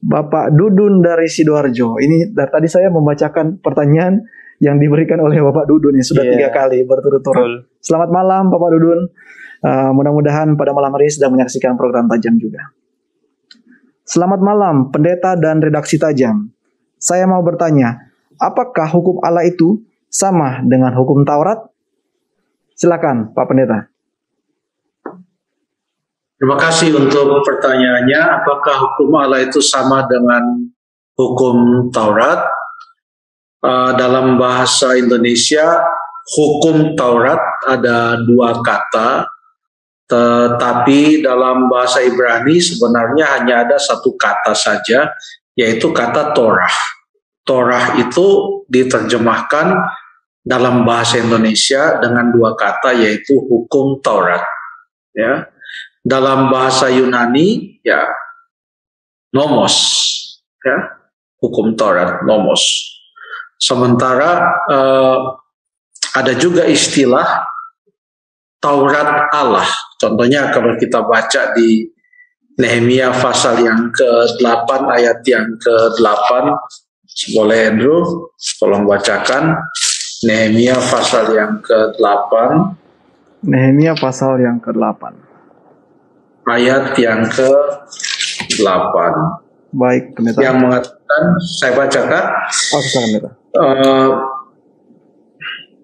Bapak Dudun dari Sidoarjo. Ini dari tadi saya membacakan pertanyaan yang diberikan oleh Bapak Dudun ini sudah Iya. tiga kali berturut-turut. Selamat malam Bapak Dudun. Uh, mudah-mudahan pada malam hari sedang menyaksikan program tajam juga. Selamat malam pendeta dan redaksi tajam. Saya mau bertanya, apakah hukum Allah itu sama dengan hukum Taurat? Silakan Pak Pendeta. Terima kasih untuk pertanyaannya. Apakah hukum Allah itu sama dengan hukum Taurat? Uh, dalam bahasa Indonesia, hukum Taurat ada dua kata, tetapi dalam bahasa Ibrani sebenarnya hanya ada satu kata saja, yaitu kata Torah. Torah itu diterjemahkan dalam bahasa Indonesia dengan dua kata, yaitu hukum Taurat. Ya, dalam bahasa Yunani ya nomos ya hukum Taurat nomos. Sementara eh, ada juga istilah Taurat Allah. Contohnya kalau kita baca di Nehemia pasal yang ke-8 ayat yang ke-8 boleh Andrew tolong bacakan. Nehemia pasal yang ke-8 Nehemia pasal yang ke-8 ayat yang ke-8 Baik, pendeta. yang mengatakan saya bacakan Oh, silakan pendeta. eh,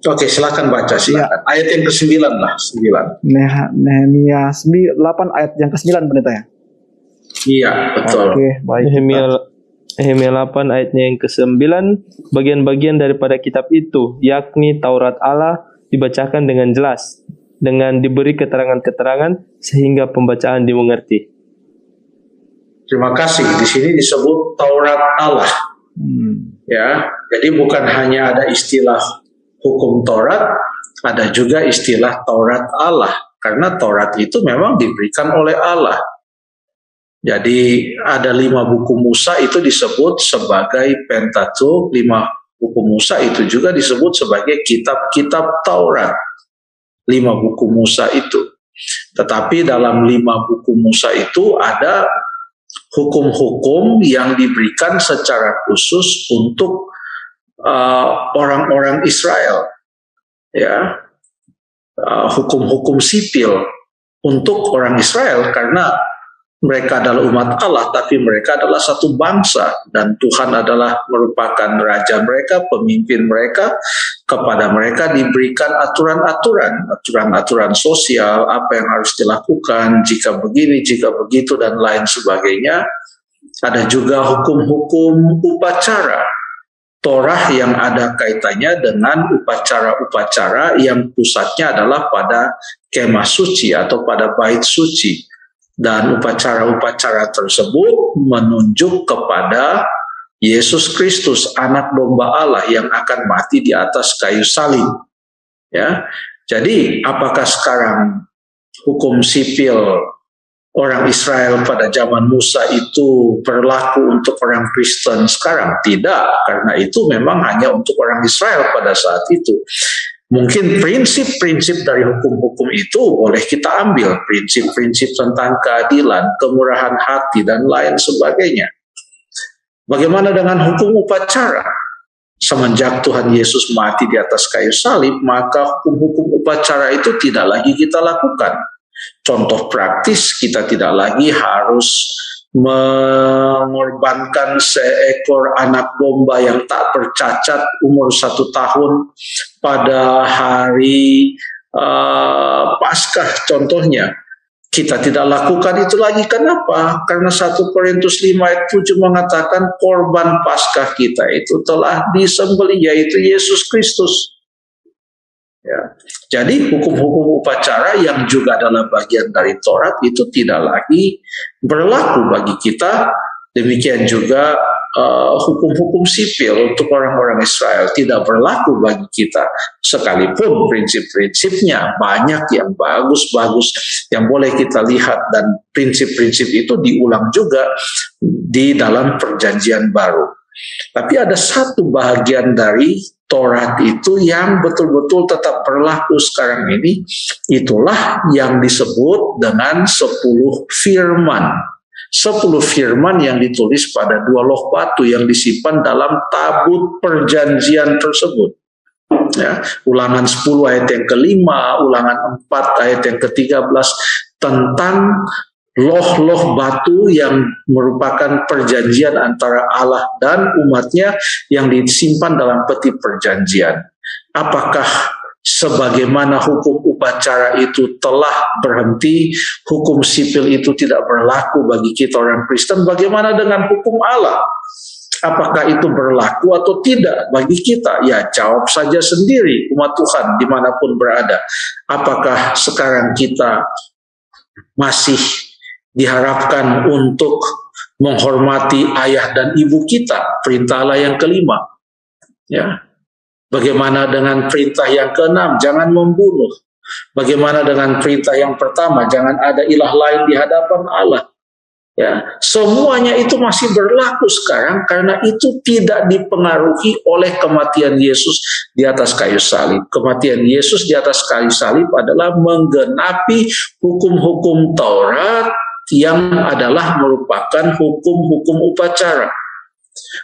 Oke, silakan baca silakan. Ayat yang ke-9 lah, 9. Neha- Nehemia 8 ayat yang ke-9 pendeta ya. Iya, betul. Oke, baik. Nehemia Nehemia 8 ayatnya yang ke-9 bagian-bagian daripada kitab itu yakni Taurat Allah dibacakan dengan jelas dengan diberi keterangan-keterangan sehingga pembacaan dimengerti. Terima kasih. Di sini disebut Taurat Allah. Hmm. Ya, jadi bukan hanya ada istilah hukum Taurat, ada juga istilah Taurat Allah. Karena Taurat itu memang diberikan oleh Allah. Jadi ada lima buku Musa itu disebut sebagai Pentateuch, lima buku Musa itu juga disebut sebagai kitab-kitab Taurat. Lima buku Musa itu. Tetapi dalam lima buku Musa itu ada hukum-hukum yang diberikan secara khusus untuk uh, orang-orang Israel, ya Uh, hukum-hukum sipil untuk orang Israel karena mereka adalah umat Allah, tapi mereka adalah satu bangsa dan Tuhan adalah merupakan raja mereka, pemimpin mereka. Kepada mereka diberikan aturan-aturan, aturan-aturan sosial, apa yang harus dilakukan jika begini, jika begitu, dan lain sebagainya. Ada juga hukum-hukum upacara, Torah yang ada kaitannya dengan upacara-upacara yang pusatnya adalah pada kemah suci atau pada bait suci dan upacara-upacara tersebut menunjuk kepada Yesus Kristus anak domba Allah yang akan mati di atas kayu salib. Ya. Jadi apakah sekarang hukum sipil orang Israel pada zaman Musa itu berlaku untuk orang Kristen sekarang? Tidak karena itu memang hanya untuk orang Israel pada saat itu Mungkin prinsip-prinsip dari hukum-hukum itu boleh kita ambil, prinsip-prinsip tentang keadilan, kemurahan hati, dan lain sebagainya. Bagaimana dengan hukum upacara? Semenjak Tuhan Yesus mati di atas kayu salib, maka hukum-hukum upacara itu tidak lagi kita lakukan. Contoh praktis, kita tidak lagi harus mengorbankan seekor anak domba yang tak bercacat umur satu tahun pada hari uh, Paskah contohnya kita tidak lakukan itu lagi kenapa? Karena 1 Korintus 5 ayat 7 mengatakan korban Paskah kita itu telah disembelih yaitu Yesus Kristus. Ya. Jadi hukum-hukum upacara yang juga adalah bagian dari Taurat itu tidak lagi berlaku bagi kita. Demikian juga uh, hukum-hukum sipil untuk orang-orang Israel tidak berlaku bagi kita. Sekalipun prinsip-prinsipnya banyak yang bagus-bagus yang boleh kita lihat dan prinsip-prinsip itu diulang juga di dalam perjanjian baru. Tapi ada satu bagian dari Taurat itu yang betul-betul tetap berlaku sekarang ini, itulah yang disebut dengan sepuluh firman. sepuluh firman yang ditulis pada dua loh batu yang disimpan dalam tabut perjanjian tersebut. Ya, ulangan 10 ayat yang kelima, ulangan 4 ayat yang ke-13 tentang loh-loh batu yang merupakan perjanjian antara Allah dan umatnya yang disimpan dalam peti perjanjian. Apakah sebagaimana hukum upacara itu telah berhenti, hukum sipil itu tidak berlaku bagi kita orang Kristen, bagaimana dengan hukum Allah? Apakah itu berlaku atau tidak bagi kita? Ya jawab saja sendiri umat Tuhan di mana pun berada. Apakah sekarang kita masih diharapkan untuk menghormati ayah dan ibu kita, perintah Allah yang kelima. Ya, Bagaimana dengan perintah yang keenam, jangan membunuh. Bagaimana dengan perintah yang pertama, jangan ada ilah lain di hadapan Allah. Ya, semuanya itu masih berlaku sekarang karena itu tidak dipengaruhi oleh kematian Yesus di atas kayu salib. Kematian Yesus di atas kayu salib adalah menggenapi hukum-hukum Taurat yang adalah merupakan hukum-hukum upacara.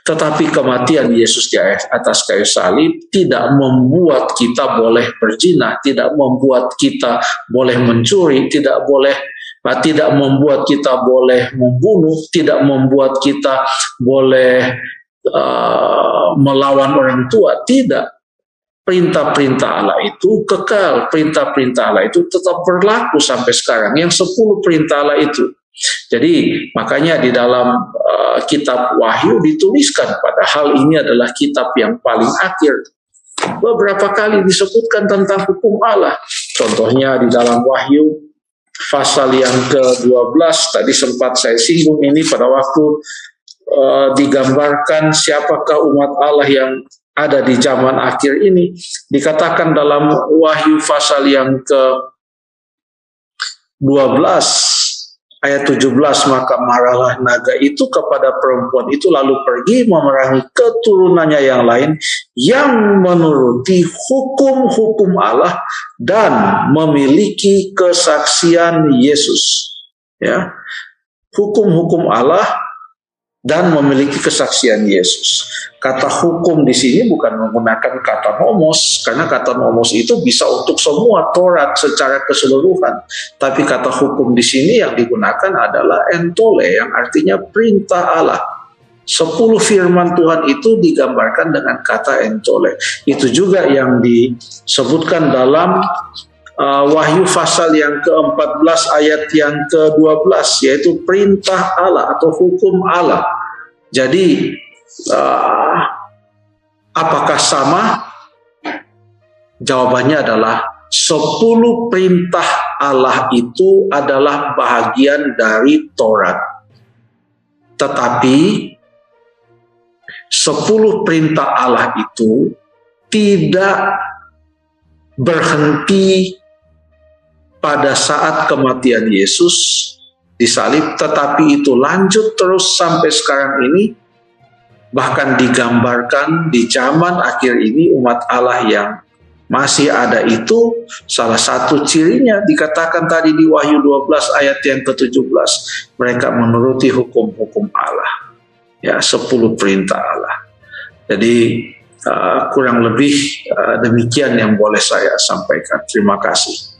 Tetapi kematian Yesus di atas kayu salib tidak membuat kita boleh berzina, tidak membuat kita boleh mencuri, tidak boleh tidak membuat kita boleh membunuh, tidak membuat kita boleh uh, melawan orang tua, tidak. Perintah-perintah Allah itu kekal, perintah-perintah Allah itu tetap berlaku sampai sekarang. Yang sepuluh perintah Allah itu jadi makanya di dalam uh, kitab Wahyu dituliskan padahal ini adalah kitab yang paling akhir. Beberapa kali disebutkan tentang hukum Allah. Contohnya di dalam Wahyu pasal yang ke-12 tadi sempat saya singgung ini pada waktu uh, digambarkan siapakah umat Allah yang ada di zaman akhir ini dikatakan dalam Wahyu pasal yang ke 12 ayat 17 maka marahlah naga itu kepada perempuan itu lalu pergi memerangi keturunannya yang lain yang menuruti hukum-hukum Allah dan memiliki kesaksian Yesus. Ya hukum-hukum Allah dan memiliki kesaksian Yesus. Kata hukum di sini bukan menggunakan kata nomos, karena kata nomos itu bisa untuk semua Taurat secara keseluruhan. Tapi kata hukum di sini yang digunakan adalah entole, yang artinya perintah Allah. Sepuluh firman Tuhan itu digambarkan dengan kata entole. Itu juga yang disebutkan dalam uh, Wahyu pasal yang ke-14 ayat yang ke-12 yaitu perintah Allah atau hukum Allah. Jadi uh, apakah sama? Jawabannya adalah sepuluh perintah Allah itu adalah bagian dari Taurat. Tetapi sepuluh perintah Allah itu tidak berhenti pada saat kematian Yesus disalib, tetapi itu lanjut terus sampai sekarang ini, bahkan digambarkan di zaman akhir ini umat Allah yang masih ada itu salah satu cirinya dikatakan tadi di Wahyu 12 ayat yang ke-17 mereka menuruti hukum-hukum Allah. Ya 10 perintah Allah. Jadi uh, kurang lebih uh, demikian yang boleh saya sampaikan. Terima kasih